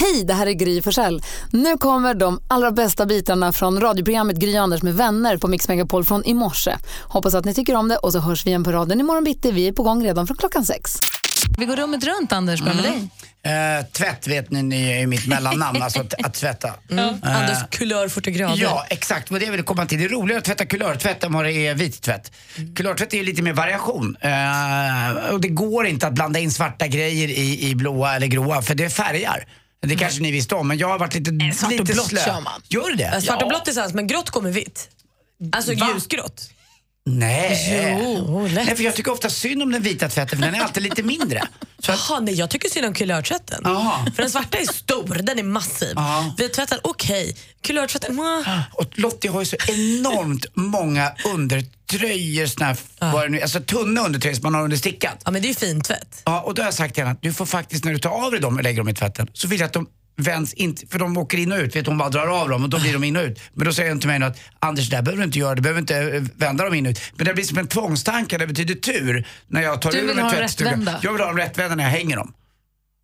Hej, det här är Gry Forssell. Nu kommer de allra bästa bitarna från radioprogrammet Gry Anders med vänner på Mix Megapol från i morse. Hoppas att ni tycker om det och så hörs vi igen på raden imorgon bitti. Vi är på gång redan från klockan sex. Vi går rummet runt, Anders. Börja med dig. Eh, tvätt vet ni, ni är ju mitt mellannamn, alltså att, att tvätta. Mm. Anders kulör 40 grader. Ja, exakt. vad det jag ville komma till. Det är roligare att tvätta kulörtvätt än vad det är vittvätt. Mm. Kulörtvätt är lite mer variation. Eh, och det går inte att blanda in svarta grejer i, i blåa eller gråa, för det färgar. Det kanske ni visste om, men jag har varit lite, svart och lite blått slö. kör man. Gör det? Ja, Svart och blått tillsammans, men grått kommer vitt. Alltså Va? ljusgrått. Nej. Jo, lätt. Nej, för jag tycker ofta synd om den vita tvätten, för den är alltid lite mindre. Så att, Jaha, nej, jag tycker synd om kulörtvätten. För den svarta är stor, den är massiv. Ja. Vittvätten, okej. Kulörtvätten, mwah. Och Lottie har ju så enormt många undertröjor, såna här, nu, alltså tunna undertröjor som man har under stickat. Ja, men det är ju fin tvätt. Ja, och då har jag sagt till henne att du får faktiskt, när du tar av dig dem och lägger dem i tvätten, så vill jag att de vänds inte, för de åker in och ut, vet hon bara drar av dem och då blir de in och ut. Men då säger hon till mig att Anders, det här behöver du inte göra, du behöver inte eh, vända dem in och ut. Men det blir som en tvångstanke, det betyder tur när jag tar Du ur dem dem tvättstugan. Jag vill ha dem rättvända när jag hänger dem.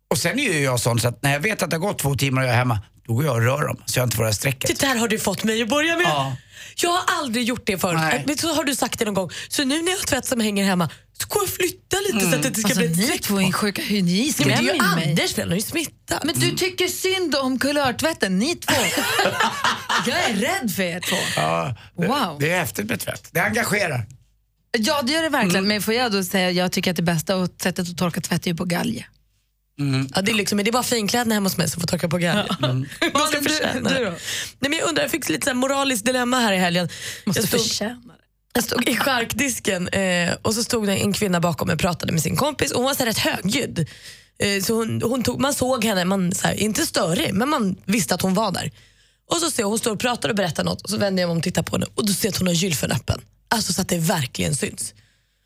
Och sen är ju jag sån så att när jag vet att det har gått två timmar och jag är hemma, då går jag och rör dem så jag inte får det här strecket. Det där har du fått mig att börja med. Ja. Jag har aldrig gjort det förut. Nej. Men så har du sagt det någon gång. Så nu när jag har tvätt som hänger hemma så går jag och flyttar lite så att det inte ska Alltså, bli ett ni två är sjuka hur ni Ja, skrämmer det är ju mig. Anders fel, han har ju smittat. Men du tycker synd om kulörtvätten, ni två. jag är rädd för er två. Ja, det, Wow. det är häftigt med tvätt. Det engagerar. Ja, det gör det verkligen. Men får jag då säga, jag tycker att det bästa sättet att torka tvätt är ju på galge. Ja, det, är liksom, det är bara finkläderna hemma hos mig som får torka på galgen. Vad ska du- förtjäna du det. då? Nej, men jag undrar, jag fick lite så här moraliskt dilemma här i helgen. Måste jag stod, förtjäna. Jag stod i charkdisken eh, och så stod det en kvinna bakom mig och pratade med sin kompis och hon var så rätt högljudd. Eh, så hon, hon tog, man såg henne, man, så här, inte störig, men man visste att hon var där. Och så ser jag, hon står och pratar och berättar något och så vänder jag mig om och tittar på henne och då ser jag att hon har gylfen öppen. Alltså så att det verkligen syns.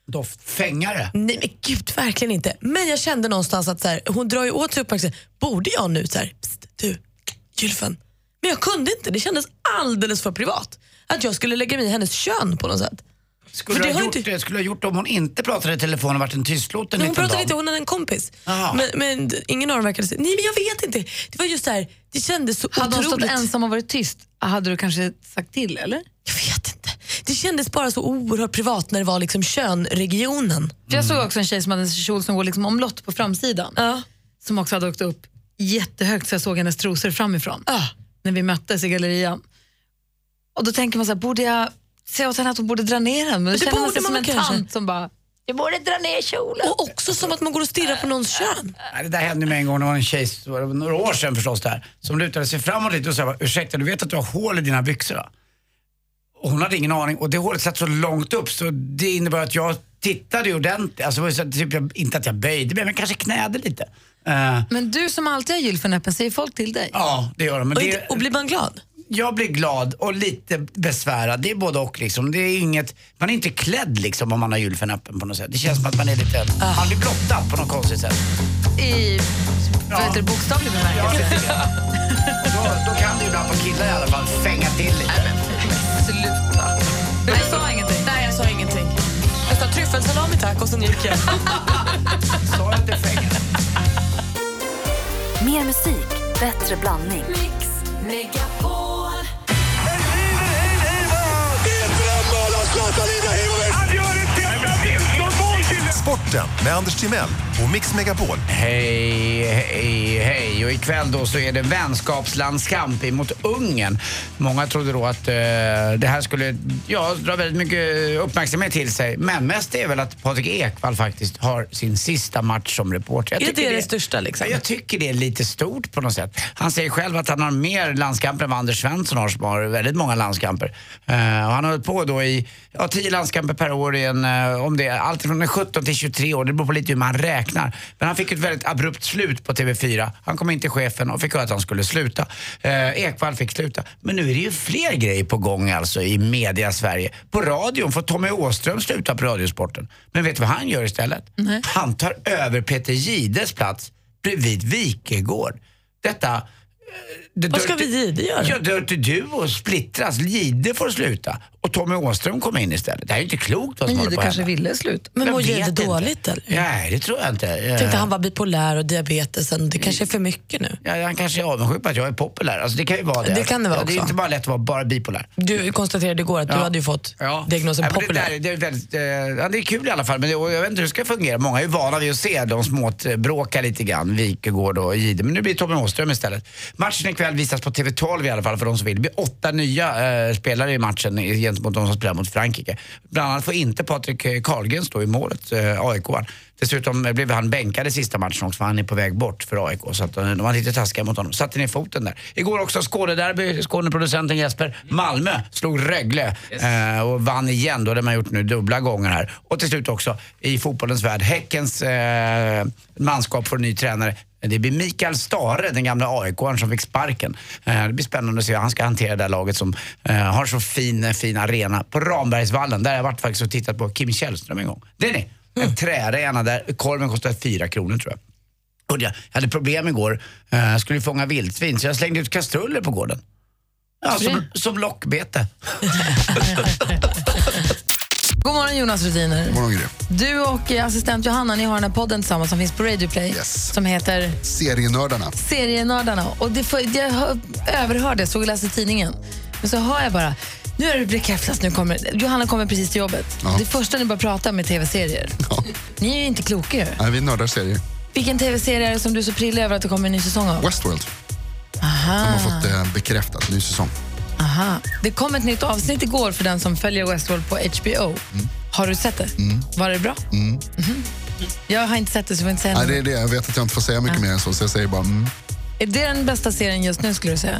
Doft. Fängare. Nej men gud, verkligen inte. Men jag kände någonstans att så här, hon drar ju åt sig uppmärksamhet. Borde jag nu så här, psst, du, gylfen. Men jag kunde inte, det kändes alldeles för privat. Att jag skulle lägga mig i hennes kön på något sätt. Skulle För du det ha har gjort inte- det? Skulle du ha gjort om hon inte pratade i telefon och varit en tystlåten Nej, hon pratade dam? inte, hon hade en kompis. Men, men ingen av dem verkade säga, nej men jag vet inte. Det var just här, det kändes så Hade hon stått otroligt. ensam och varit tyst, hade du kanske sagt till eller? Jag vet inte. Det kändes bara så oerhört privat när det var liksom könregionen. För jag såg också en tjej som hade en kjol som går liksom omlott på framsidan. Ja. Som också hade åkt upp jättehögt så jag såg hennes trosor framifrån. Ah. När vi möttes i gallerian. Och då tänker man så här, borde jag säga åt henne att hon borde dra ner den? Men då det känner man borde sig som man en kanske. tant som bara, jag borde dra ner kjolen. Och också som att man går och stirrar på någons kön. Det där hände mig en gång, det var en tjej, några år sedan förstås där, som lutade sig framåt lite och sa ursäkta du vet att du har hål i dina byxor va? Och hon hade ingen aning och det hålet satt så långt upp så det innebar att jag tittade ju ordentligt, alltså så typ, jag, inte att jag böjde mig men kanske knäde lite. Eh, Men du som alltid har gylfen öppen, säger folk till dig? ja, det gör de. Men Och, det, och blir man glad? Jag blir glad och lite besvärad. Det är både och liksom. Det är inget, man är inte klädd liksom om man har gylfen öppen på något sätt. Det känns som att man är lite, man blir blottad på något konstigt sätt. I vad heter det, bokstavlig bemärkelse? Då, då kan det ju ibland på killar i alla fall fänga till lite. Sluta. Men jag sa ingenting. Nej, jag sa ingenting. Jag sa tryffelsalami tack och sen gick jag. Sa inte fänga? Mer musik, bättre blandning. Sporten med Anders Timell och Mix Megapol. Hej, hej, hej. Och ikväll då så är det vänskapslandskamp mot Ungern. Många trodde då att eh, det här skulle ja, dra väldigt mycket uppmärksamhet till sig. Men mest är väl att Patrik Ekwall faktiskt har sin sista match som reporter. Jag Är tycker det det största liksom? Ja, Jag tycker det är lite stort på något sätt. Han säger själv att han har mer landskamper än vad Anders Svensson har som har väldigt många landskamper. Eh, och han har hållit på då i ja, 10 landskamper per år i en, eh, om det är allt från en 17 till 23 år, det beror på lite hur man räknar. Men han fick ett väldigt abrupt slut på TV4. Han kom in till chefen och fick höra att han skulle sluta. Eh, Ekvall fick sluta. Men nu är det ju fler grejer på gång alltså i media Sverige. På radion får Tommy Åström sluta på Radiosporten. Men vet du vad han gör istället? Han tar över Peter Gides plats bredvid Wikegård. Detta... eh, det Vad ska vi Gide göra? Ja, Dirty Duo splittras. Gide får sluta och Tommy Åström kommer in istället. Det här är ju inte klokt vad som Men håller Jihde på kanske hända. ville sluta. Men mår inte. dåligt eller? Nej, det tror jag inte. Jag tänkte han var bipolär och diabetesen. Det kanske är för mycket nu. Ja, han kanske är avundsjuk på att jag är populär. Alltså, det kan ju vara det. Det kan det vara ja, Det är också. inte bara lätt att vara bara bipolär. Du konstaterade igår att du Ja. hade ju fått Ja. diagnosen Ja, populär. Det, där, det, är väldigt, eh, det är kul i alla fall, men det, jag vet inte hur det ska fungera. Många är ju vana vid att se de småt eh, bråka lite grann, Wikegård och Jihde. Men nu blir det Tommy Åström istället. Matchen ikväll visas på TV12 i alla fall för de som vill. Det blir åtta nya eh, spelare i matchen i- gentemot de som spelar mot Frankrike. Bland annat får inte Patrik eh, Karlgren stå i målet, eh, aik -aren. Dessutom blev han bänkad i sista matchen också för han är på väg bort för AIK. Så att, eh, de var lite taskiga mot honom. Satte ner foten där. Igår också Skånederby, Skåneproducenten Jesper. Malmö slog Rögle eh, och vann igen. Då hade man gjort nu dubbla gånger här. Och till slut också i fotbollens värld, Häckens eh, manskap får ny tränare. Det blir Mikael Stare, den gamla aik som fick sparken. Eh, det blir spännande att se hur han ska hantera det här laget som eh, har så fin, fin arena på Rambergsvallen. Där har jag varit faktiskt och tittat på Kim Källström en gång. Det är ni! En träarena där korven kostar fyra kronor tror jag. Och jag hade problem igår. Eh, Jag skulle fånga vildsvin så jag slängde ut kastruller på gården. Ja, som, som lockbete. God morgon Jonas Rhodiner. God morgon, Gry. Du och eh, assistent Johanna ni har den här podden tillsammans som finns på Radio Play Yes. som heter Serienördarna. Serienördarna. Och det jag hör- överhörde, såg och läste tidningen. Men så hör jag bara, nu är det bekräftat, nu kommer, Johanna kommer precis till jobbet. Ja. Det första ni bara pratar med tv-serier. Ja. Ni är ju inte kloka ju. Nej, vi nördar serier. Vilken tv-serie är det som du är så prillig över att det kommer en ny säsong av? Westworld Aha. har fått eh, bekräftat, ny säsong. Aha. Det kom ett nytt avsnitt igår för den som följer Westworld på HBO. Har du sett det? Var det bra? Mhm. Jag har inte sett det så jag får inte säga Nej, det är det. Jag vet att jag inte får säga mycket mer än så, så jag säger bara mm. Är det den bästa serien just nu skulle du säga?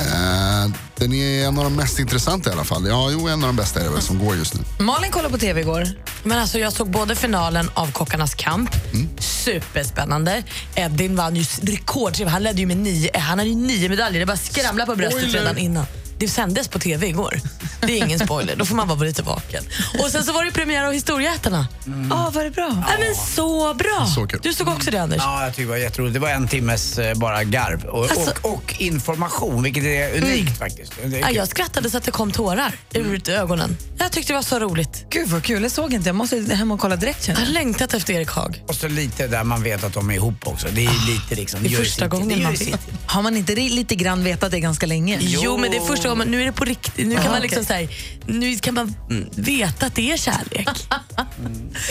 eh, Den är en av de mest intressanta i alla fall. Ja, jo, en av de bästa är det väl som går just nu. Malin kollade på tv igår. Men alltså jag såg både finalen av Kockarnas kamp, superspännande. Edin vann ju rekordseger. Han ledde ju med nio, han hade ju nio medaljer. Det bara skramlade på bröstet redan innan. Det sändes på tv igår. Det är ingen spoiler, då får man vara lite vaken. Och sen så var det premiär av Historieätarna. Ja, var det bra? Nej, men så bra! Så kul. Du såg också det Anders? Ja, jag tycker det var jätteroligt. Det var en timmes eh, bara garv och, Alltså- och, och information, vilket är unikt faktiskt. Det är Ja, jag skrattade så att det kom tårar ur ögonen. Jag tyckte det var så roligt. Gud vad kul, jag såg inte. Jag måste hem och kolla direkt känner Jag har längtat efter Erik Haag. Och så lite där man vet att de är ihop också. Det är lite liksom... det är första gången det man vet. Har man inte lite grann vetat det ganska länge? Jo, men det är första gången, nu är det på riktigt. Nu kan man liksom okej. Så här, nu kan man mm, veta att det är kärlek.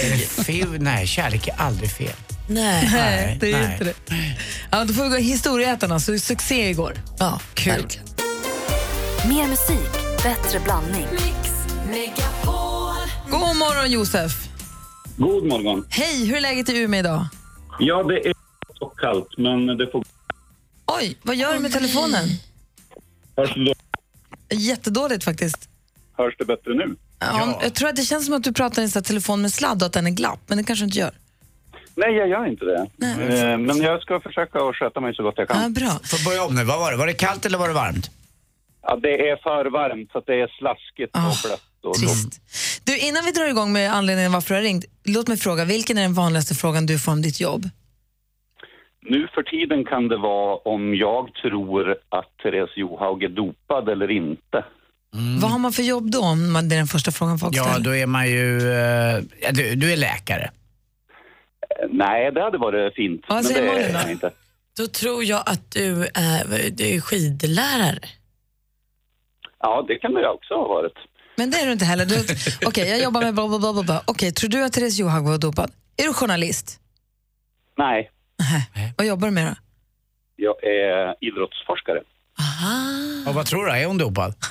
Är det fel? Nej, kärlek är aldrig fel. Nej. Nej, det är nej. inte det. Ja, då får vi gå Historieätarna, så succé igår. Ja, Kul. verkligen. Mer musik, bättre blandning. God morgon Josef. God morgon. Hej, hur är läget i Umeå idag? Ja, det är så kallt, men det får... Oj, vad gör du med telefonen? Hörs det, Jättedåligt faktiskt. Hörs det bättre nu? Ja. Jag tror att det känns som att du pratar i en sån här telefon med sladd och att den är glapp, men det kanske du inte gör. Nej, jag gör inte det. Eh, Men jag ska försöka att sköta mig så gott jag Ja, kan. bra. Får börja om nu. Vad var det? Var det kallt eller var det varmt? Ja, det är för varmt så att det är slaskigt Ah, och blött. Och Trist. Du, innan vi drar igång med anledningen varför du har ringt, låt mig fråga, vilken är den vanligaste frågan du får om ditt jobb? Nu för tiden kan det vara om jag tror att Therese Johaug är dopad eller inte. Vad har man för jobb då, om man, det är den första frågan folk Ja, ställer? då är man ju... eh, ja, du, du är läkare. Eh, Nej, det hade varit fint. Ja, men säger det Malin är då? jag inte. Då tror jag att du är, du är skidlärare. Ja, det kan det också ha varit. Men det är du inte heller. Du- Okej, jag jobbar med bla bla bla. bla, bla. Okej, tror du att Therese Johaug var dopad? Är du journalist? Nej, Nej. Vad jobbar du med då? jag är idrottsforskare. Och vad tror du? Är hon dopad?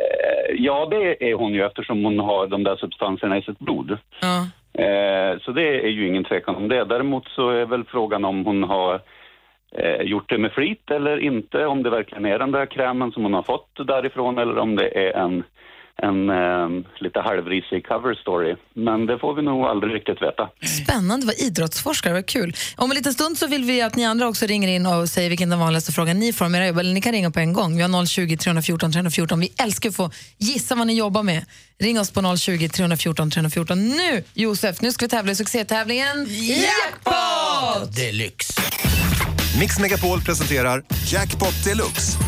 Eh, Ja, det är hon ju eftersom hon har de där substanserna i sitt blod. Ja. Eh, Så det är ju ingen tvekan om det. Däremot så är väl frågan om hon har eh, gjort det med flit eller inte. Om det verkligen är den där krämen som hon har fått därifrån eller om det är en en eh, lite halvrisig cover story. Men det får vi nog aldrig riktigt veta. Spännande, vad idrottsforskare, vad kul. Om en liten stund så vill vi att ni andra också ringer in och säger vilken den vanligaste frågan ni får om era jobb. Eller ni kan ringa på en gång. Vi har 020 314 314. Vi älskar att få gissa vad ni jobbar med. Ring oss på 020 314 314. Nu, Josef, nu ska vi tävla i succétävlingen Jackpot! Deluxe. Mix Megapol presenterar Jackpot Deluxe.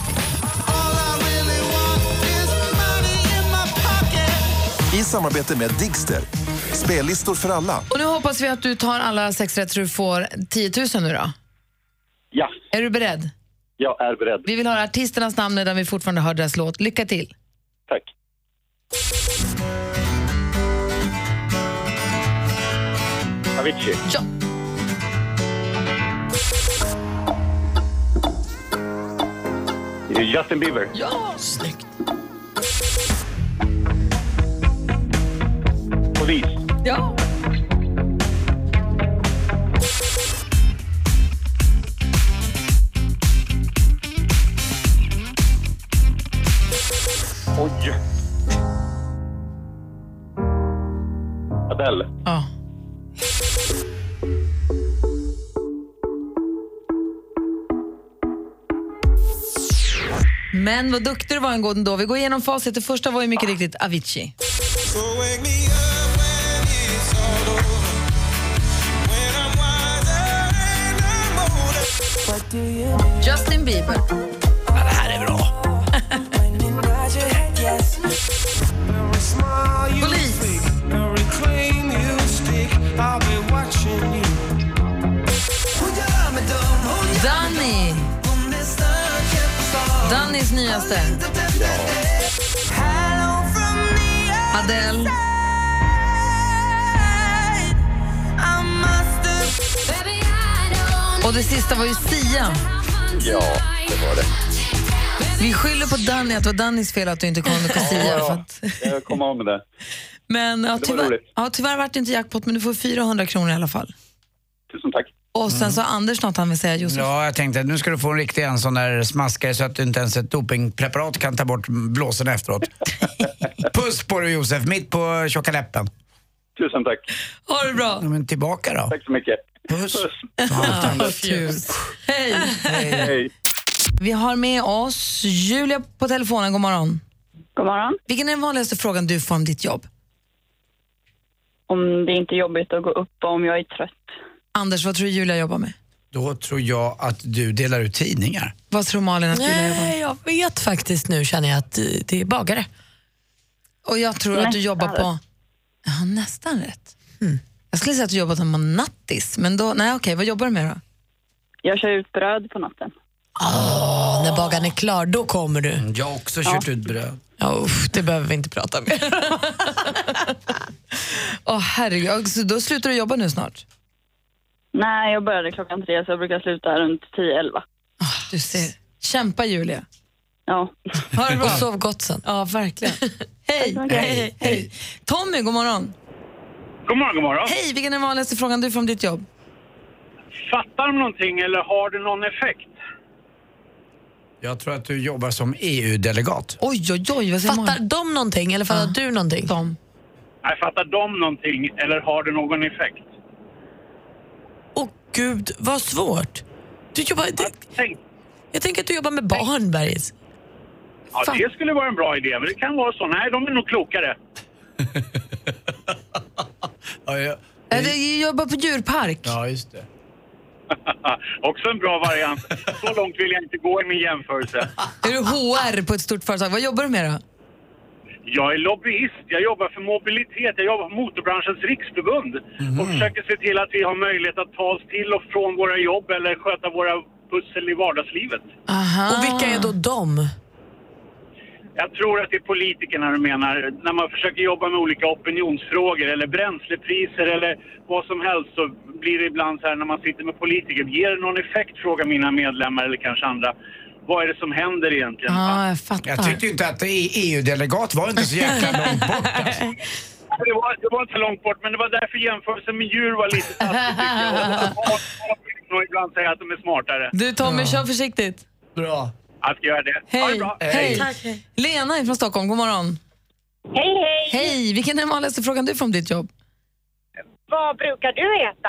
I samarbete med Digster. Spellistor för alla. Och nu hoppas vi att du tar alla sex rätt så du får 10 000 nu då. Ja, Är du beredd? jag är beredd. Vi vill höra artisternas namn medan vi fortfarande hör deras låt. Lycka till! Tack. Avicii. Ja. Justin Bieber. Ja, snyggt! Polis. Ja. Oj. Adele. ja. Men vad duktig du var en gång då. Vi går igenom facit. Det första var ju mycket riktigt Avicii. Justin Bieber. Ja, det här är bra. Polis. Danny. Dannys nyaste. Adele. Och det sista var ju Sia. Ja, det var det. Vi skyller på Danny, att det var Dannys fel att du inte kom med Sia. för att, Jag kommer av med det. men ja, var tyvärr, ja, tyvärr vart det inte jackpot, men du får 400 kronor i alla fall. Tusen tack. Och sen så Anders något han vill säga, Josef. Ja, jag tänkte att nu ska du få en riktig en sån där smaskare så att du inte ens ett dopingpreparat kan ta bort blåsen efteråt. Puss på dig Josef, mitt på tjocka läppen. Tusen tack. Ha det bra! Ja, men tillbaka då. Tack så mycket. Puss. Kul. Hej! Hej. Vi har med oss Julia på telefonen. God morgon. God morgon. Vilken är den vanligaste frågan du får om ditt jobb? Om det inte är jobbigt att gå upp och om jag är trött. Anders, vad tror du Julia jobbar med? Då tror jag att du delar ut tidningar. Vad tror Malin att Julia jobbar med? Nej, jag vet faktiskt nu känner jag att det är bagare. Och jag tror att du jobbar på... Ja, nästan rätt. Jag skulle säga att du jobbar som nattis, men då... Nej, okej, vad jobbar du med då? Jag kör ut bröd på natten. Åh, när bagaren är klar, då kommer du. Jag har också kört ut bröd. Ja, uff, det behöver vi inte prata mer Åh herregud, så då slutar du jobba nu snart? Nej, jag började klockan tre så jag brukar sluta runt 10-11. Du ser. Kämpa Julia. Ja. Ha det bra. Och sov gott sen. Ja, verkligen. hej. hej, hej. Tommy, god morgon. God morgon, god morgon. Hej, vilken är den vanligaste frågan du får om ditt jobb? Fattar de någonting eller har det någon effekt? Jag tror att du jobbar som EU-delegat. Oj, oj, oj, vad säger Fattar Malin? de någonting eller fattar Ja. du någonting? De. Nej, fattar de någonting eller har det någon effekt? Åh gud, vad svårt. Du jobbar, det, Tänk, jag tänker att du jobbar med barn, Bergis. Ja, Fan. det skulle vara en bra idé, men det kan vara så. Nej, de är nog klokare. Ja, ja. Äh, du jobbar på djurpark. ja just det. Också en bra variant. Så långt vill jag inte gå i min jämförelse. Är du HR på ett stort företag? Vad jobbar du med då? Jag är lobbyist. Jag jobbar för mobilitet. Jag jobbar för Motorbranschens riksförbund och försöker se till att vi har möjlighet att ta oss till och från våra jobb eller sköta våra pussel i vardagslivet. Aha. Och vilka är då de? Jag tror att det är politikerna du menar. När man försöker jobba med olika opinionsfrågor eller bränslepriser eller vad som helst så blir det ibland så här när man sitter med politiker. Ger det någon effekt? Frågar mina medlemmar eller kanske andra. Vad är det som händer egentligen? Ja, jag fattar. Jag tyckte inte att E- EU-delegat var inte så jäkla långt bort. Alltså. Det, var, det var inte så långt bort men det var därför jämförelsen med djur var lite taskig. Och ibland säga att de är smartare. Du Tommy, kör försiktigt. Bra. Jag ska göra det. Ha det Hej. bra. Hej. Lena från Stockholm, god morgon. Hej, hej! Hej! Vilken är den vanligaste frågan du får om ditt jobb? Vad brukar du heta?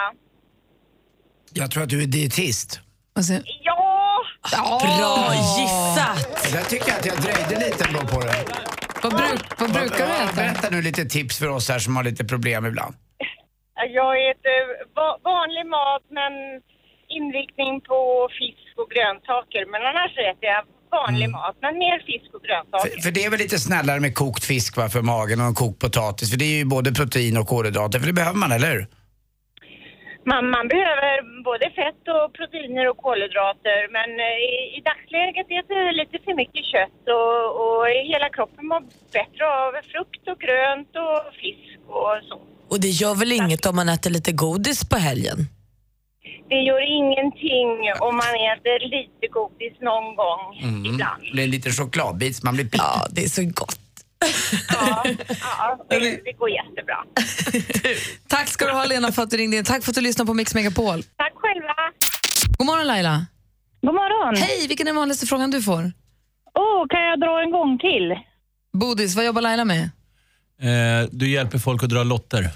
Jag tror att du är dietist. Alltså, Ja! Bra gissat! Där tycker jag att jag dröjde lite ändå på det. vad, bruk, vad brukar du Ja, äta? Berätta nu lite tips för oss här som har lite problem ibland. Jag äter va- vanlig mat men inriktning på fisk och grönsaker. Men annars äter jag vanlig mat, men mer fisk och grönsaker. För, för det är väl lite snällare med kokt fisk va, för magen och en kokt potatis. För det är ju både protein och kolhydrater, för det behöver man, eller hur? Man, man behöver både fett och proteiner och kolhydrater men eh, i, i dagsläget äter jag lite för mycket kött och, och hela kroppen mår bättre av frukt och grönt och fisk och så. Och det gör väl inget om man äter lite godis på helgen? Det gör ingenting om man äter lite godis någon gång Mm. ibland. Det är en liten chokladbit så man blir pigg. Ja, det är så gott. Ja, ja det, det går jättebra. Tack ska du ha Lena för att du ringde in. Tack för att du lyssnade på Mix Megapol. Tack själva. God morgon Laila. God morgon. Hej, vilken är den vanligaste frågan du får? Åh, kan jag dra en gång till? Bodis, vad jobbar Laila med? Eh, du hjälper folk att dra lotter.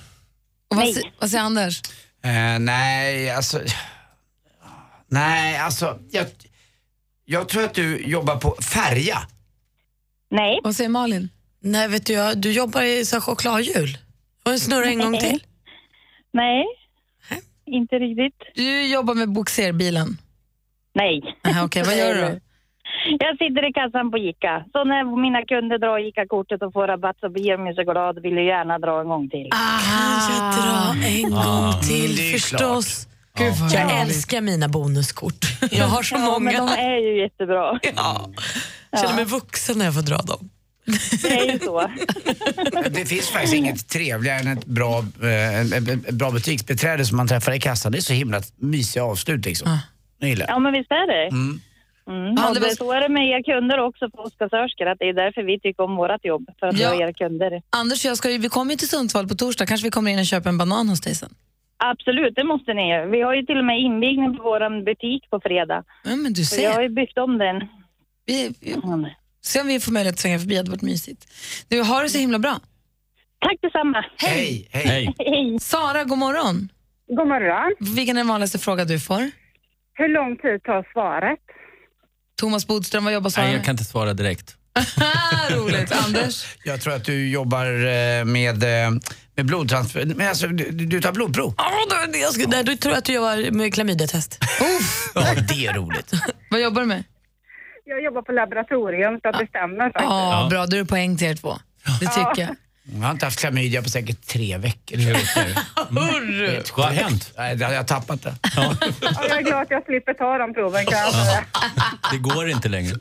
Och vad, se- vad säger Anders? Eh, nej, alltså... Nej, alltså... Jag, jag tror att du jobbar på färja. Nej. Vad säger Malin? Nej, vet du, jag, du jobbar i så här chokladhjul. Och jag snurrar en gång till. Nej, inte riktigt. Du jobbar med boxerbilen. Nej. Aha, Okej, vad gör du då? Jag sitter i kassan på ICA. Så när mina kunder drar ICA-kortet och får rabatt så blir de ju så glada vill ju gärna dra en gång till. Kan jag dra en gång till det är förstås. Gud, Jag älskar mina bonuskort. Jag har så Ja, många. men de är ju jättebra. Ja. Jag känner mig vuxen när jag får dra dem. Det är ju så. Det finns faktiskt inget trevligare än ett bra, eh, ett bra butiksbiträde som man träffar i kassan. Det är så himla mysiga avslut liksom. Jag gillar det. Ja, men visst är det. Mm. Mm. Ja, det var- så är det med er kunder också på kassörskor, att det är därför vi tycker om vårt jobb, för att Ja. vara era kunder. Anders jag ska, vi kommer ju till Sundsvall på torsdag. Kanske vi kommer in och köper en banan hos dig sen. Absolut, det måste ni. Vi har ju till och med invigning på vår butik på fredag. Ja, men du Så jag har ser. ju byggt om den. Vi, vi, Mm. se om vi får möjlighet att svänga förbi. Det hade varit mysigt. Du, har det så himla bra. Tack detsamma. Hej, hej. Hej. Hej. Sara, god morgon. God morgon. Vilken är den vanligaste fråga du får? Hur lång tid tar svaret? Thomas Bodström, vad jobbar Sara Nej, jag kan inte svara direkt. Roligt. Anders? Jag tror att du jobbar eh, med, eh, med blodtransfusion. Men alltså, du, du tar blodprov? Ja, då, jag skulle, nej, då tror jag att du jobbar med klamydiatest. Ja, det är roligt. Vad jobbar du med? Jag jobbar på laboratorium, så det stämmer faktiskt. Ja, bra. Då är det poäng till er två. Det tycker jag. Jag har inte haft klamydia på säkert tre veckor. Mm. Vad har hänt? Nej, jag har tappat det. Ja, jag är glad att jag slipper ta de proven. Kan jag säga. Det går inte längre.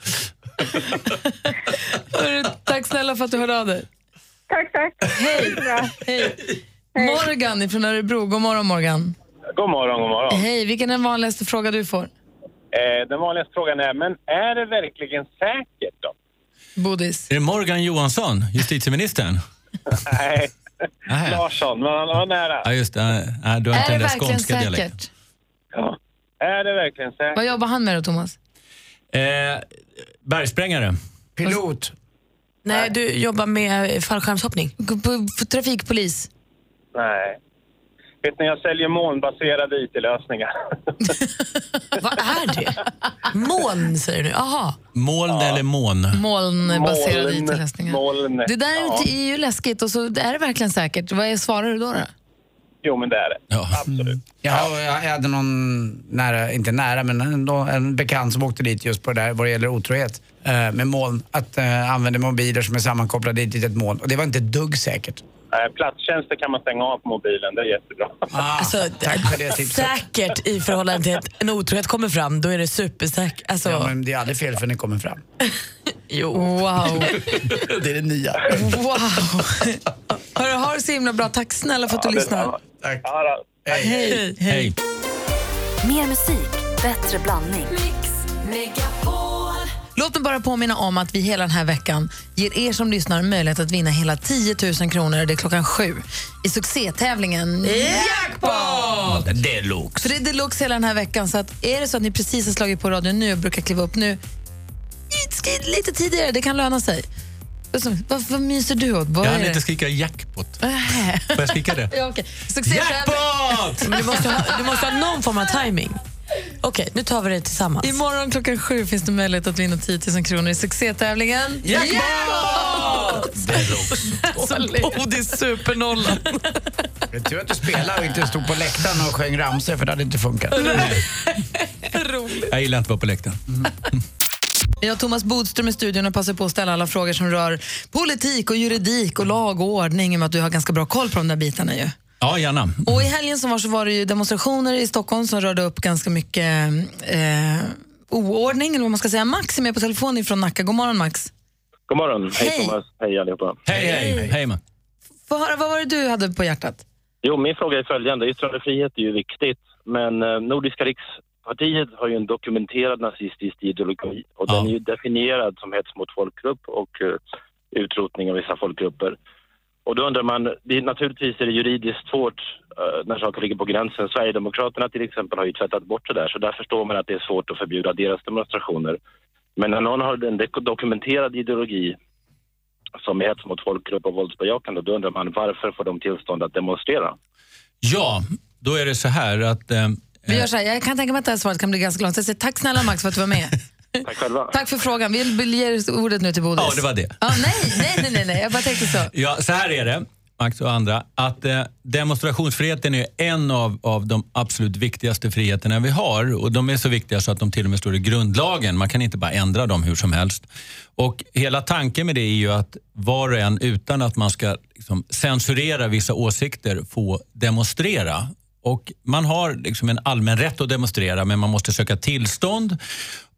Hörru, Tack snälla för att du hörde av dig. Tack, tack. Hej. Hej. Morgan från Örebro. God morgon Morgan. God morgon, god morgon. Hej, vilken är den vanligaste fråga du får? Eh, den vanligaste frågan är, men är det verkligen säkert då? Bodis. Är det Morgan Johansson, justitieministern? Nej, Nej. Larsson, men han var nära. Ja, just det. Nej, du har inte Är det den där verkligen skånska dialekten. säkert? Ja. Är det verkligen säkert? Vad jobbar han med då, Thomas? Eh, bergsprängare. Pilot. Nej, du jobbar med fallskärmshoppning. På, på, trafikpolis? Nej. Vet ni, jag säljer molnbaserade IT-lösningar. Vad är det? Moln säger du? Jaha. Moln eller mån? Molnbaserade Moln, IT-lösningar. moln. Det där Ja. är ju läskigt och så är det verkligen säkert. Vad är- svarar du då? då? Jo, men det är det. Ja. Absolut. Ja, jag hade någon nära, inte nära, men ändå en bekant som åkte dit just på det där vad det gäller otrohet eh, med moln. Att eh, använda mobiler som är sammankopplade dit till ett moln. Och det var inte dugg säkert. Eh, Platstjänster kan man stänga av på mobilen, det är jättebra. Ah, Alltså, tack för det tipset. säkert i förhållande till att en otrohet kommer fram, då är det supersäkert. Alltså, Ja, men det är aldrig fel för den kommer fram. jo. Wow. det är det nya. wow. Hörru, ha det så himla bra. Tack snälla för att du lyssnade. Tack. Ja, då. Hej. Hej. Mer musik, bättre blandning. Låt mig bara påminna om att vi hela den här veckan ger er som lyssnar möjlighet att vinna hela 10 000 kronor. Det är klockan sju i succétävlingen Jackpot! Deluxe. Så det är deluxe hela den här veckan. Så att är det så att ni precis har slagit på radion nu och brukar kliva upp nu, lite tidigare, det kan löna sig. Vad, vad, vad myser du åt? Vad Jag är hann inte skrika jackpot. Får jag skrika det? Ja. Succé Jackpot! Men du måste, ha, du måste ha någon form av timing. Okej, nu tar vi det tillsammans. Imorgon klockan sju finns det möjlighet att vinna 10 000 kronor i succétävlingen Jackpot! Som Bodis supernollan. Det är tur att du spelar och inte stod på läktaren och sjöng ramsor för det hade inte funkat. Jag gillar inte att vara på läktaren. Vi har Thomas Bodström i studion och passar på att ställa alla frågor som rör politik och juridik och lag och ordning i och med att du har ganska bra koll på de där bitarna ju. Ja, gärna. Och i helgen som var så var det ju demonstrationer i Stockholm som rörde upp ganska mycket eh, oordning, eller vad man ska säga. Max är med på telefon från Nacka. God morgon Max. God morgon. Hej, Hej. Thomas. Hej allihopa. Hej, hej. Hej, man. Få höra, vad var det du hade på hjärtat? Jo, min fråga är följande. Yttrandefrihet är ju viktigt, men eh, Nordiska rikspartiet har ju en dokumenterad nazistisk ideologi och den är ju definierad som hets mot folkgrupp och eh, utrotning av vissa folkgrupper. Och då undrar man, det är, naturligtvis är det juridiskt svårt eh, när saker ligger på gränsen. Sverigedemokraterna till exempel har ju tvättat bort det där, så där förstår man att det är svårt att förbjuda deras demonstrationer. Men när någon har en dokumenterad ideologi som är hets mot folkgrupp och våldsbejakande, då undrar man varför får de tillstånd att demonstrera? Ja, då är det så här att... Eh, Vi gör så här, jag kan tänka mig att det här svaret kan bli ganska långt. Jag säger tack snälla Max för att du var med. Tack själva. tack för frågan. Vi vill ge ordet nu till Bodis. ja, det var det. Ja, nej, nej, nej, nej, nej, jag bara tänkte så. Ja, så här är det, Max och andra, att eh, demonstrationsfriheten är en av, av de absolut viktigaste friheterna vi har. Och De är så viktiga så att de till och med står i grundlagen. Man kan inte bara ändra dem hur som helst. Och Hela tanken med det är ju att var och en, utan att man ska liksom, censurera vissa åsikter, få demonstrera. Och Man har liksom en allmän rätt att demonstrera, men man måste söka tillstånd.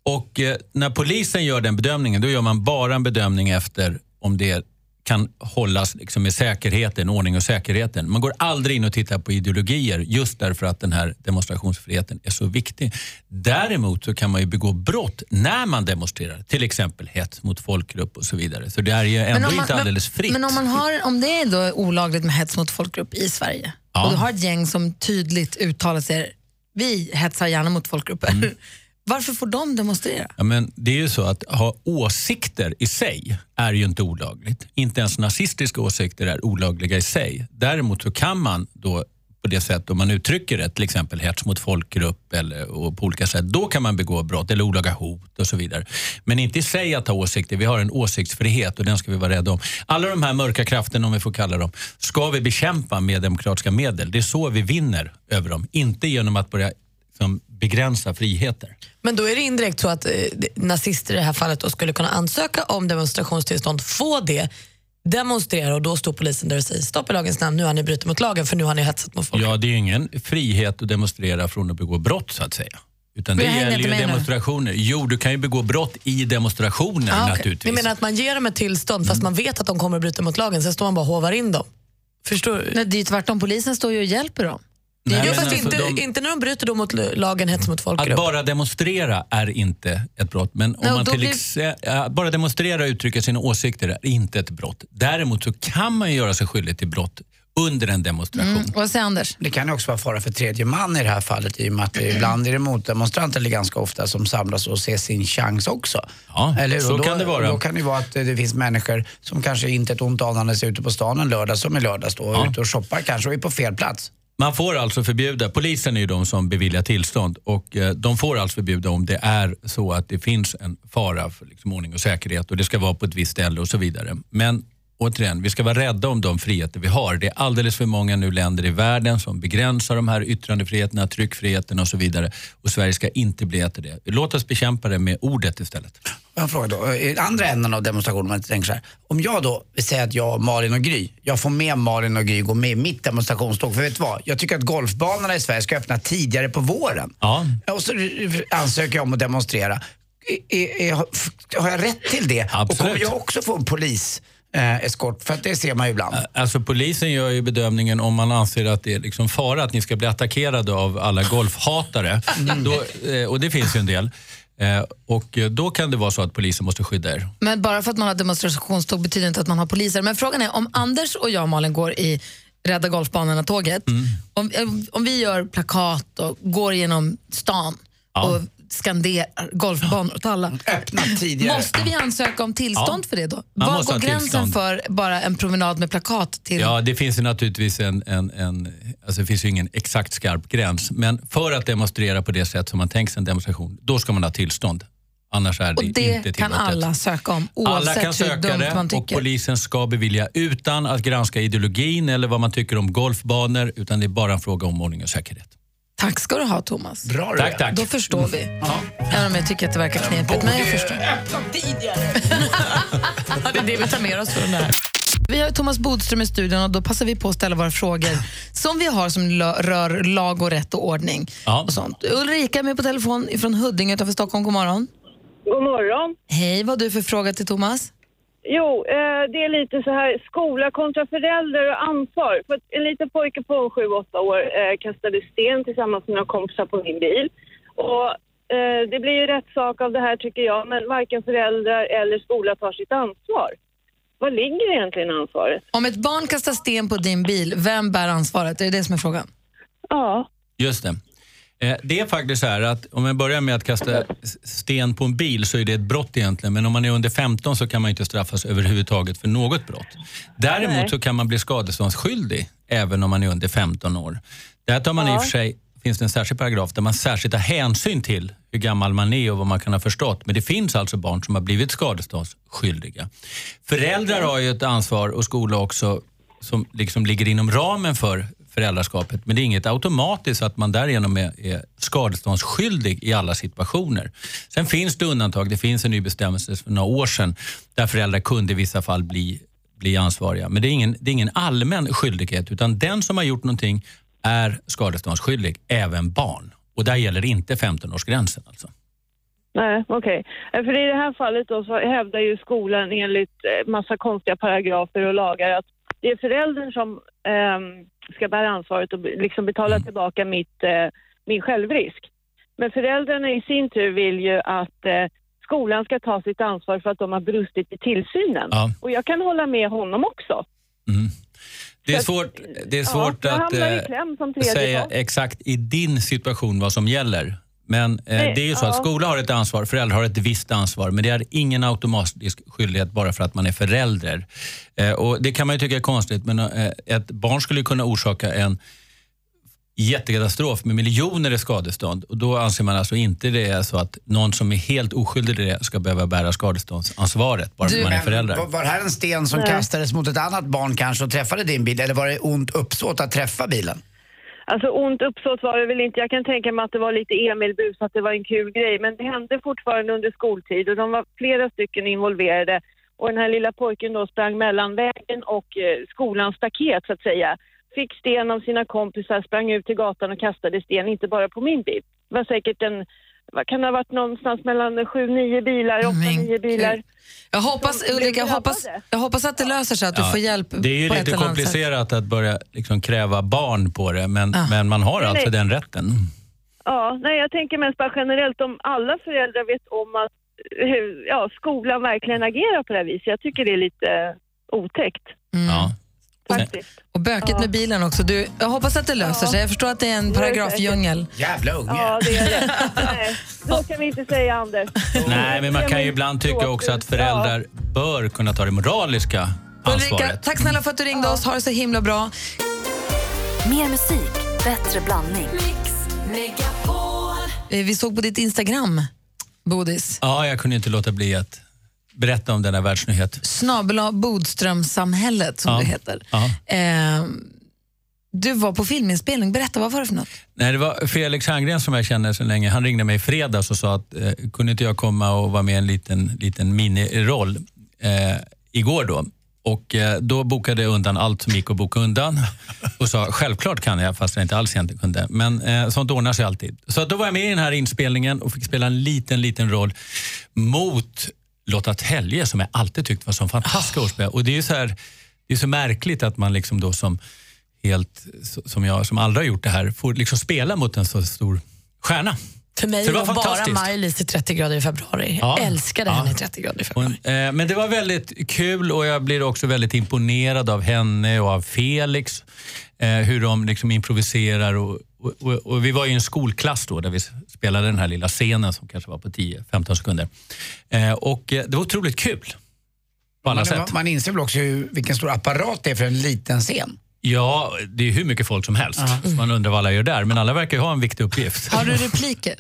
Och eh, När polisen gör den bedömningen, då gör man bara en bedömning efter om det kan hållas liksom med säkerheten, ordning och säkerheten. Man går aldrig in och tittar på ideologier just därför att den här demonstrationsfriheten är så viktig. Däremot så kan man ju begå brott när man demonstrerar, till exempel hets mot folkgrupp och så vidare. Så det är ju ändå man- inte alldeles fritt. Men om, man har, om det är då olagligt med hets mot folkgrupp i Sverige Ja. och du har ett gäng som tydligt uttalar sig, vi hetsar gärna mot folkgrupper. Mm. Varför får de demonstrera? Ja, men det är ju så att ha åsikter i sig är ju inte olagligt. Inte ens nazistiska åsikter är olagliga i sig. Däremot så kan man då på det sätt om man uttrycker det, till exempel hets mot folkgrupp eller och på olika sätt, då kan man begå brott eller olaga hot och så vidare. Men inte i sig att ha åsikter. Vi har en åsiktsfrihet och den ska vi vara rädda om. Alla de här mörka krafterna, om vi får kalla dem, ska vi bekämpa med demokratiska medel. Det är så vi vinner över dem. Inte genom att börja liksom, begränsa friheter. Men då är det indirekt så att eh, nazister i det här fallet då skulle kunna ansöka om demonstrationstillstånd, få det, demonstrera och då står polisen där och säger stopp i lagens namn, nu har ni brutit mot lagen för nu har ni hetsat mot folk. Ja, det är ju ingen frihet att demonstrera från att begå brott så att säga. Utan det Men gäller ju med nu. demonstrationer. Jo, du kan ju begå brott i demonstrationer Ah, okej. naturligtvis. Ni menar att man ger dem ett tillstånd fast man vet att de kommer att bryta mot lagen, sen står man bara och hovar in dem? Förstår du? Nej, det är ju tvärtom, polisen står ju och hjälper dem. Nej, jo, fast alltså, inte, de- inte när de bryter då mot lagen hets mot folkgrupp. Att bara demonstrera är inte ett brott. Men om och man till blir- bara demonstrera och uttrycka sina åsikter är inte ett brott. Däremot så kan man göra sig skyldig till brott under en demonstration. Mm. Vad säger Anders? Det kan ju också vara fara för tredje man i det här fallet i och med att det ibland är det motdemonstranter, eller ganska ofta, som samlas och ser sin chans också. Ja, eller så då, kan det vara. Då kan det vara att det finns människor som kanske inte ett ont anandes är ute på stan en lördag som i lördags då, och Ja. ute och shoppar kanske och är på fel plats. Man får alltså förbjuda, polisen är ju de som beviljar tillstånd och eh, de får alltså förbjuda om det är så att det finns en fara för liksom, ordning och säkerhet och det ska vara på ett visst ställe och så vidare. Men återigen, vi ska vara rädda om de friheter vi har. Det är alldeles för många nu länder i världen som begränsar de här yttrandefriheterna, tryckfriheten och så vidare och Sverige ska inte bli ett av det. Låt oss bekämpa det med ordet istället. En fråga då. I andra änden av demonstrationen, man tänker så här. Om jag då säga att jag, Malin och Gry, jag får med Malin och Gry gå med i mitt demonstrationståg. För vet du vad? Jag tycker att golfbanorna i Sverige ska öppna tidigare på våren. Ja. Och så ansöker jag om att demonstrera. Är, är, har jag rätt till det? Och Absolut. kommer jag också få en polis eh, eskort? För att det ser man ju ibland. Alltså polisen gör ju bedömningen om man anser att det är liksom fara att ni ska bli attackerade av alla golfhatare. Då, eh, och det finns ju en del. Eh, Och eh, då kan det vara så att polisen måste skydda er. Men bara för att man har demonstrationståg betyder inte att man har poliser. Men frågan är om Anders och jag, Malin, går i Rädda Golfbanorna-tåget. Mm. Om, om vi gör plakat och går genom stan Ja. och skanderar golfbanor åt alla. Öppna tidigare. Måste vi ansöka om tillstånd Ja. för det då? Man Var går gränsen tillstånd. för bara en promenad med plakat till... Ja, det finns ju naturligtvis en, en, en, alltså det finns ju ingen exakt skarp gräns. Men för att demonstrera på det sätt som man tänker sig en demonstration, då ska man ha tillstånd. Annars är det, och inte det tillåtet. kan alla söka om Alla oavsett kan hur söka dumt det man och tycker. polisen ska bevilja utan att granska ideologin eller vad man tycker om golfbanor, utan det är bara en fråga om ordning och säkerhet. Tack ska du ha Thomas. Bra du Tack, tack. Då förstår vi. Även om jag tycker att det verkar knepigt. Men jag förstår. Öppna tidigare. det är det vi tar med oss från det här. Vi har Thomas Bodström i studion och då passar vi på att ställa våra frågor som vi har som rör lag och rätt och ordning. Ja. Och sånt. Ulrika är med på telefon från Huddinge utanför Stockholm. God morgon. God morgon. Hej, vad har du för fråga till Thomas? Jo, eh, det är lite så här skola kontra förälder och ansvar. För en liten pojke på 7-8 år eh, kastade sten tillsammans med några kompisar på min bil. Och eh, det blir ju rätt sak av det här tycker jag, men varken föräldrar eller skola tar sitt ansvar. Vad ligger egentligen ansvaret? Om ett barn kastar sten på din bil, vem bär ansvaret? Är det det som är frågan? Ja. Just det. Eh, Det är faktiskt så här att om jag börjar med att kasta sten på en bil så är det ett brott egentligen. Men om man är under 15 så kan man inte straffas överhuvudtaget för något brott. Däremot så kan man bli skadeståndsskyldig även om man är under 15 år. Där tar man i och för sig, finns det en särskild paragraf där man särskilt tar hänsyn till hur gammal man är och vad man kan ha förstått. Men det finns alltså barn som har blivit skadeståndsskyldiga. Föräldrar har ju ett ansvar och skola också som liksom ligger inom ramen för föräldraskapet. Men det är inget automatiskt att man därigenom är, är skadeståndsskyldig i alla situationer. Sen finns det undantag. Det finns en ny bestämmelse för några år sedan där föräldrar kunde i vissa fall bli, bli ansvariga. Men det är, ingen, det är ingen allmän skyldighet utan den som har gjort någonting är skadeståndsskyldig, även barn. Och där gäller inte 15-årsgränsen. Alltså. Nej, okej. Okay. För i det här fallet då så hävdar ju skolan enligt eh, massa konstiga paragrafer och lagar att det är föräldern som eh, ska bära ansvaret och liksom betala tillbaka mitt, eh, min självrisk. Men föräldrarna i sin tur vill ju att eh, skolan ska ta sitt ansvar för att de har brustit i tillsynen. Ja. Och jag kan hålla med honom också. Det är svårt, det är svårt jag att eh, säga part. exakt i din situation vad som gäller. Men eh, det är ju så att skola har ett ansvar, föräldrar har ett visst ansvar. Men det är ingen automatisk skyldighet bara för att man är förälder. Eh, och Det kan man ju tycka är konstigt, men eh, ett barn skulle kunna orsaka en jättekatastrof med miljoner i skadestånd. Och då anser man alltså inte det är så att någon som är helt oskyldig i det ska behöva bära skadeståndsansvaret bara för att man är förälder. Var, var det här en sten som Nej. kastades mot ett annat barn kanske och träffade din bil? Eller var det ont uppsåt att träffa bilen? Alltså ont uppsåt var det väl inte. Jag kan tänka mig att det var lite Emil-bus, att det var en kul grej. Men det hände fortfarande under skoltid och de var flera stycken involverade. Och den här lilla pojken då sprang mellan vägen och eh, skolans staket så att säga. Fick sten av sina kompisar, sprang ut till gatan och kastade sten, inte bara på min bil. Det var säkert en, vad kan det ha varit någonstans mellan sju, nio bilar, åtta, nio bilar. Jag hoppas, Ulrika, jag hoppas, jag hoppas att det löser sig, att du Ja, får hjälp Det är ju lite komplicerat att börja liksom kräva barn på det, men, Ja. men man har Nej, alltså nej. den rätten. Ja, nej jag tänker mest bara generellt om alla föräldrar vet om att hur, ja, skolan verkligen agerar på det här viset. Jag tycker det är lite otäckt. Ja. Faktiskt. Och böket med bilen också. Du, jag hoppas att det löser sig. Jag förstår att det är en paragrafdjungel. Jävla unge. Ja, det är det. Nej, så kan vi inte säga Anders. Nej, men man kan ju ibland tycka också att föräldrar bör kunna ta det moraliska Ulrika, ansvaret. tack snälla för att du ringde oss. Ha det så himla bra. Mer musik, bättre blandning. Eh, Vi såg på ditt Instagram, Bodis, Ja, jag kunde inte låta bli att berätta om denna världsnyhet. snabel Bodströmsamhället som Ja. det heter. Ja. Eh, du var på filminspelning. Berätta, vad var det för något? Nej, det var Felix Herngren som jag känner så länge. Han ringde mig i fredags och sa att eh, kunde inte jag komma och vara med i en liten, liten miniroll eh, igår då. Och eh, då bokade jag undan allt som gick att boka undan och sa självklart kan jag fast jag inte alls egentligen kunde. Men eh, sånt ordnar sig alltid. Så då var jag med i den här inspelningen och fick spela en liten, liten roll mot Lotta Telje som jag alltid tyckt var som fantastisk skådespelare. Och det är så här, det är så märkligt att man liksom då som helt, som jag som aldrig har gjort det här, får liksom spela mot en så stor stjärna. För mig Så det var var bara. Maj-Lis i 30 grader i februari. Ja. Jag älskade Ja. henne i 30 grader i februari. Och, eh, men det var väldigt kul och jag blir också väldigt imponerad av henne och av Felix. Eh, hur de liksom improviserar och och, och, och vi var i en skolklass då där vi spelade den här lilla scenen som kanske var på 10-15 sekunder. Eh, och eh, det var otroligt kul. På alla man, sätt. man inser väl också hur, vilken stor apparat det är för en liten scen. Ja, det är hur mycket folk som helst. Så man undrar vad alla gör där. Men alla verkar ju ha en viktig uppgift. Har du repliker?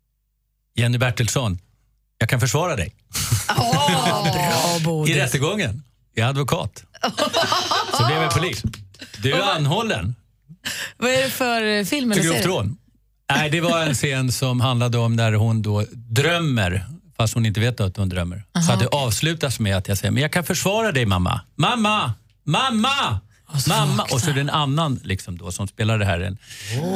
Jenny Bertilsson, jag kan försvara dig. Bra I rättegången. Jag är advokat. Så blev jag polis. Du är anhållen Vad är det för eh, film eller grovt serie? rån. Nej, det var en scen som handlade om där hon då drömmer fast hon inte vet att hon drömmer. så att det avslutas med att jag säger, men jag kan försvara dig mamma. Mamma! Mamma! Mamma! Och så är det en annan liksom då, som spelar det här, en,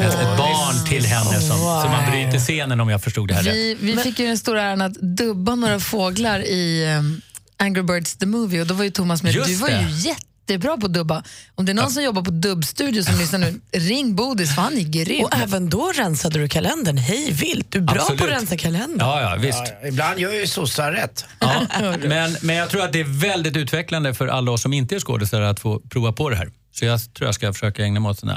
ett, ett barn till henne som, så man bryter scenen om jag förstod det här rätt. Vi, vi fick ju den stora äran att dubba några fåglar i um, Angry Birds the Movie och då var ju Thomas med. Just du var det. ju jättebra på att dubba. Om det är någon som jobbar på dubbstudio som lyssnar nu, ring Bodis för han är grym. Och även då rensade du kalendern hej vilt. Du är bra Absolut. på att rensa kalendern. Ja, ja, visst. Ja, ibland gör ju sossar rätt. Ja, men, men jag tror att det är väldigt utvecklande för alla oss som inte är skådespelare att få prova på det här. Så jag tror jag ska försöka ägna mig åt sån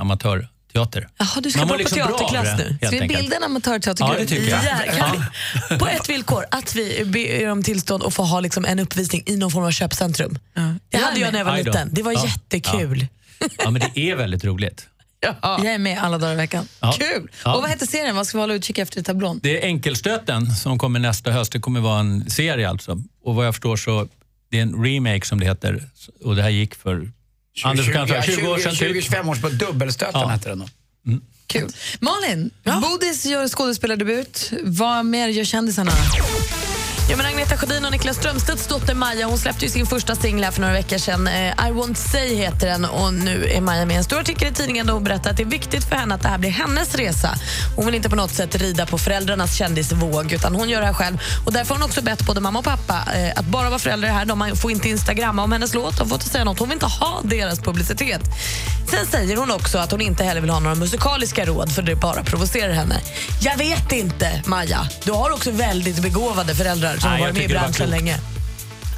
amatörteater. Jaha, du ska Man gå mår på liksom bra av teaterklass det, nu. Ska vi bilda en amatörteatergrupp? Ja, det tycker jag. Ja, på ett villkor, att vi ber om tillstånd att få ha liksom en uppvisning i någon form av köpcentrum. Det hade jag när jag var liten. Det var Ja. jättekul. Ja, men det är väldigt roligt. Jag är med alla dagar i veckan. Ja. Kul! Ja. Och vad heter serien? Vad ska vi hålla utkik efter i tablån? Det är Enkelstöten som kommer nästa höst. Det kommer vara en serie alltså. Och vad jag förstår så det är en remake som det heter. Och det här gick för Anders, kanske 20 år sedan typ. 20-25 år på Dubbelstöten Ja. hette den då. Kul. Malin, Bodis gör skådespelardebut. Vad mer gör kändisarna? Ja, men Agneta Sjödin och Niklas Strömstedts dotter Maja hon släppte ju sin första singel här för några veckor sedan. Eh, I won't say heter den och nu är Maja med i en stor artikel i tidningen där hon berättar att det är viktigt för henne att det här blir hennes resa. Hon vill inte på något sätt rida på föräldrarnas kändisvåg utan hon gör det här själv. Och därför har hon också bett både mamma och pappa eh, att bara vara föräldrar här. De får inte instagramma om hennes låt, de får inte säga något. Hon vill inte ha deras publicitet. Sen säger hon också att hon inte heller vill ha några musikaliska råd för det bara provocerar henne. Jag vet inte, Maja. Du har också väldigt begåvade föräldrar som Nej, jag varit med i branschen länge.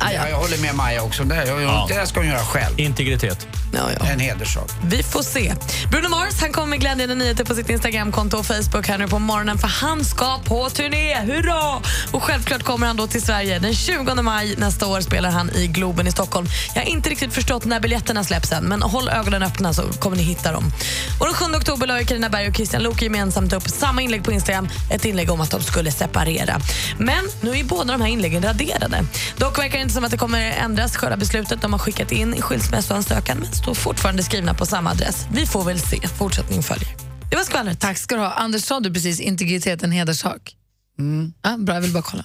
Ah, Ja, jag håller med Maja också. Det, jag, Ja. det där ska hon göra själv. Integritet. Ja, ja. En hederssak. Vi får se. Bruno Mars han kommer med glädjande nyheter på sitt Instagramkonto och Facebook här nu på morgonen för han ska på turné. Hurra! Och självklart kommer han då till Sverige. Den 20 maj nästa år spelar han i Globen i Stockholm. Jag har inte riktigt förstått när biljetterna släpps än men håll ögonen öppna så kommer ni hitta dem. Och den 7 oktober la Carina Berg och Christian Luuk gemensamt upp samma inlägg på Instagram. Ett inlägg om att de skulle separera. Men nu är båda de här inläggen raderade. Dock verkar det inte som att det kommer ändras själva beslutet. De har skickat in i skilsmässoansökan men står fortfarande skrivna på samma adress. Vi får väl se. Fortsättning följer. Det var skvallret. Tack ska du ha. Anders, sa du precis integritet en hederssak? Mm. Ja, bra, jag vill bara kolla.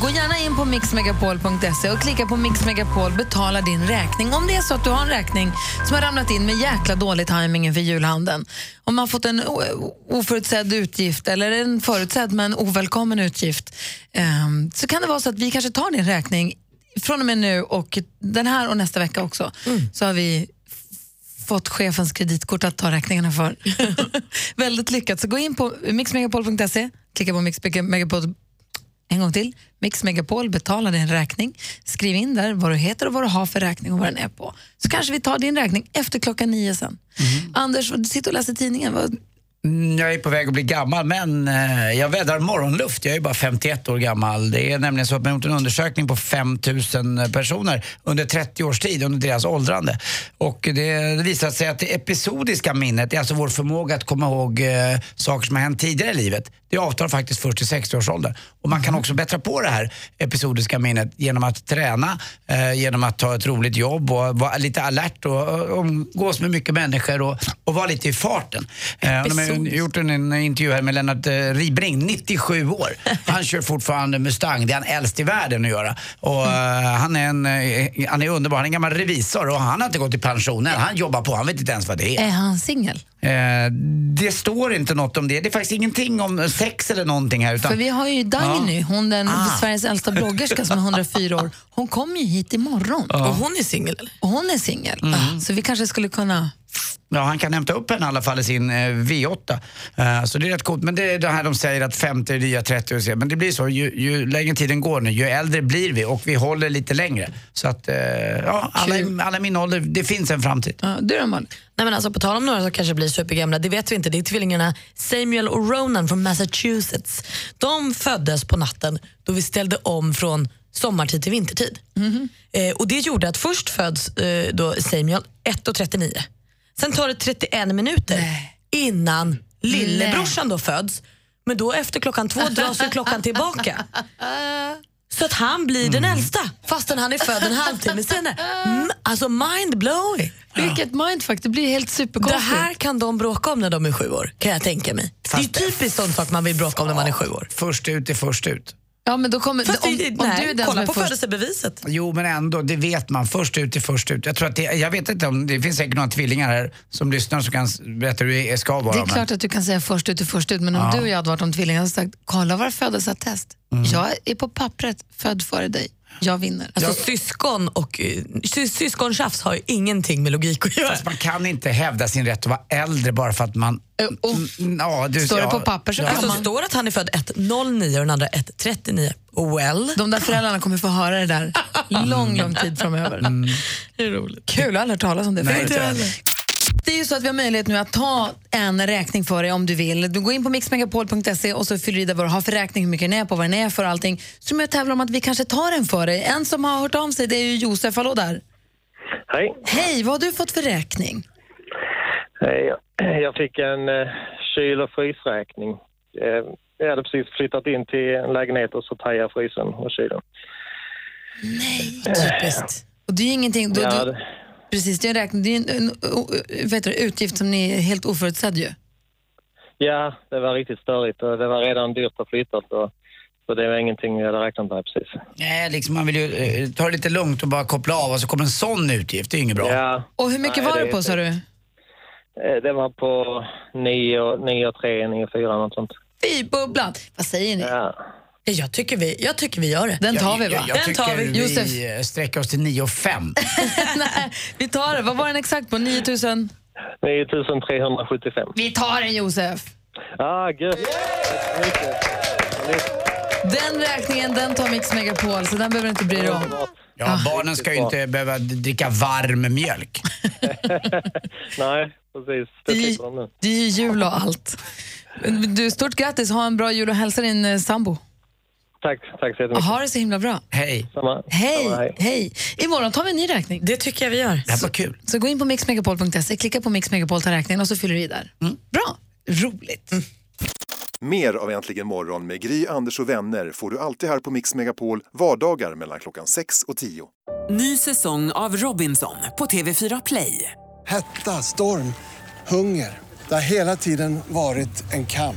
Gå gärna in på mixmegapol.se och klicka på Mix Megapol betala din räkning. Om det är så att du har en räkning som har ramlat in med jäkla dålig timing inför julhandeln. Om man har fått en oförutsedd utgift eller en förutsedd men ovälkommen utgift ehm, så kan det vara så att vi kanske tar din räkning från och med nu och den här och nästa vecka också. Så har vi fått chefens kreditkort att ta räkningarna för. Väldigt lyckat. Så gå in på mixmegapol.se, klicka på Mix Megapol en gång till. Mix Megapol, betala din räkning. Skriv in där vad du heter och vad du har för räkning och vad den är på. Så kanske vi tar din räkning efter klockan nio sen. Anders, du sitter och läser tidningen. Vad, Mm, Jag är på väg att bli gammal men eh, jag vädrar morgonluft. Jag är bara 51 år gammal. Det är nämligen så att man har gjort en undersökning på 5000 personer under 30 års tid, under deras åldrande. Och det, visar sig att det episodiska minnet, är alltså vår förmåga att komma ihåg eh, saker som har hänt tidigare i livet, det avtar faktiskt först i 60-årsåldern. Och man kan också bättra på det här episodiska minnet genom att träna, eh, genom att ta ett roligt jobb och vara lite alert och, och umgås med mycket människor och, och vara lite i farten. Ju gjort en, en intervju här med Lennart eh, Ribring, 97 år. Han kör fortfarande Mustang, det är han äldst i världen att göra. Och, eh, han, är en, eh, han är underbar, han är en gammal revisor och han har inte gått i pension än. Han jobbar på, han vet inte ens vad det är. är han singel? Eh, det står inte något om det. Det är faktiskt ingenting om sex eller någonting här. Utan, För vi har ju Dagny, Ja. hon den Ah. Sveriges äldsta bloggerska som är 104 år. Hon kommer ju hit imorgon. Och hon är singel hon är singel. Mm. Så vi kanske skulle kunna Ja, han kan hämta upp henne i alla fall i sin eh, V8. Eh, så det är rätt coolt. Men det är det här de säger att 50 är det nya 30 och så. Men det blir så, ju, ju längre tiden går nu, ju äldre blir vi och vi håller lite längre. Så att, eh, ja, alla, alla min ålder, det finns en framtid. Ja, du då Malin? Nej, men alltså, på tal om några som kanske blir supergamla, det vet vi inte. Det är tvillingarna Samuel och Ronan från Massachusetts. De föddes på natten då vi ställde om från sommartid till vintertid. Eh, och Det gjorde att först föds eh, då Samuel 1.39. Sen tar det 31 minuter innan lillebrorsan då föds. Men då efter klockan två dras ju klockan tillbaka. Så att han blir den äldsta fastän han är född en halvtimme senare. Mm, alltså mind-blowing. Vilket mindfuck, det blir helt Det superkonstigt. här kan de bråka om när de är sju år, kan jag tänka mig. det är typiskt sån sak man vill bråka om när man är sju år. Först ut är först ut. Ja, men då kommer, Fast om, det- om nej, du är den kolla som är på först, födelsebeviset. Jo, men ändå, det vet man. Först ut är först ut. Jag, tror att det, jag vet inte om det finns säkert några tvillingar här som lyssnar som kan berätta hur det ska vara. Det är men- klart att du kan säga först ut är först ut, men om Ja. du och jag hade varit om tvillingar hade jag sagt, kolla våra födelseattest. Mm. Jag är på pappret född före dig. Jag vinner. Alltså syskon och eh, sy syskontjafs har ju ingenting med logik att göra. Fast man kan inte hävda sin rätt att vara äldre bara för att man... Mm, ja, du, Står det ja, på papper så ja. kan man... Alltså, står det att han är född 1.09 och den andra 1.39. Well. De där föräldrarna kommer få höra det där lång, lång tid framöver. Det är roligt. Kul, jag har aldrig hört talas om det Nej. Det är ju så att vi har möjlighet nu att ta en räkning för dig om du vill. Du går in på mixmegapol.se och så fyller du i vad du har för räkning, hur mycket den är på, vad den är för och allting. Så jag tävlar om att vi kanske tar den för dig. En som har hört av sig det är ju Josef, hallå där. Hej. Hej, vad har du fått för räkning? Hej. Jag fick en eh, kyl och frysräkning. Eh, Jag hade precis flyttat in till en lägenhet och så tajade frysen och kylen. Nej, typiskt. Och det är ju ingenting... Du, du, precis, det är en, räkning, det är en, en, o- vet du, utgift som ni är helt oförutsedd ju. Ja, det var riktigt störigt och det var redan dyrt att flytta så, så det var ingenting jag hade räknat med precis. Nej, liksom man vill ju eh, ta det lite lugnt och bara koppla av och så kommer en sån utgift. Det är inget bra. Ja. Och hur mycket Nej, var det- det på sa du? Eh, Det var på 9, 9 3, 9 4 något sånt. Fy bubblan! Vad säger ni? Ja. Jag tycker, vi, jag tycker vi gör det. Den tar vi va? Jag, jag Den tycker tar vi. vi Josef. eh, sträcker oss till 9 och 5. Vi tar det. Vad var den exakt på? 9000? 9375. Vi tar den Josef! Ah, gött. Den räkningen den tar Mix Megapol så den behöver du inte bry dig om. Ja, barnen ska ju inte behöva dricka varm mjölk. Nej, precis. Det. Det är ju jul och allt. Du, stort grattis, ha en bra jul och hälsa din eh, sambo. Tack, tack så jättemycket. Ha det så himla bra. Hej. Samma. Hej, Samma, hej. hej. Imorgon tar vi en ny räkning. Det tycker jag vi gör. Det här var kul. Så gå in på mixmegapol.se, klicka på Mix Megapol, ta räkningen och så fyller du i där. Bra, roligt. Mer av Äntligen morgon med Gry, Anders och vänner får du alltid här på Mix Megapol vardagar mellan klockan 6 och 10. Ny säsong av Robinson på TV4 Play. Hetta, storm, hunger. Det har hela tiden varit en kamp.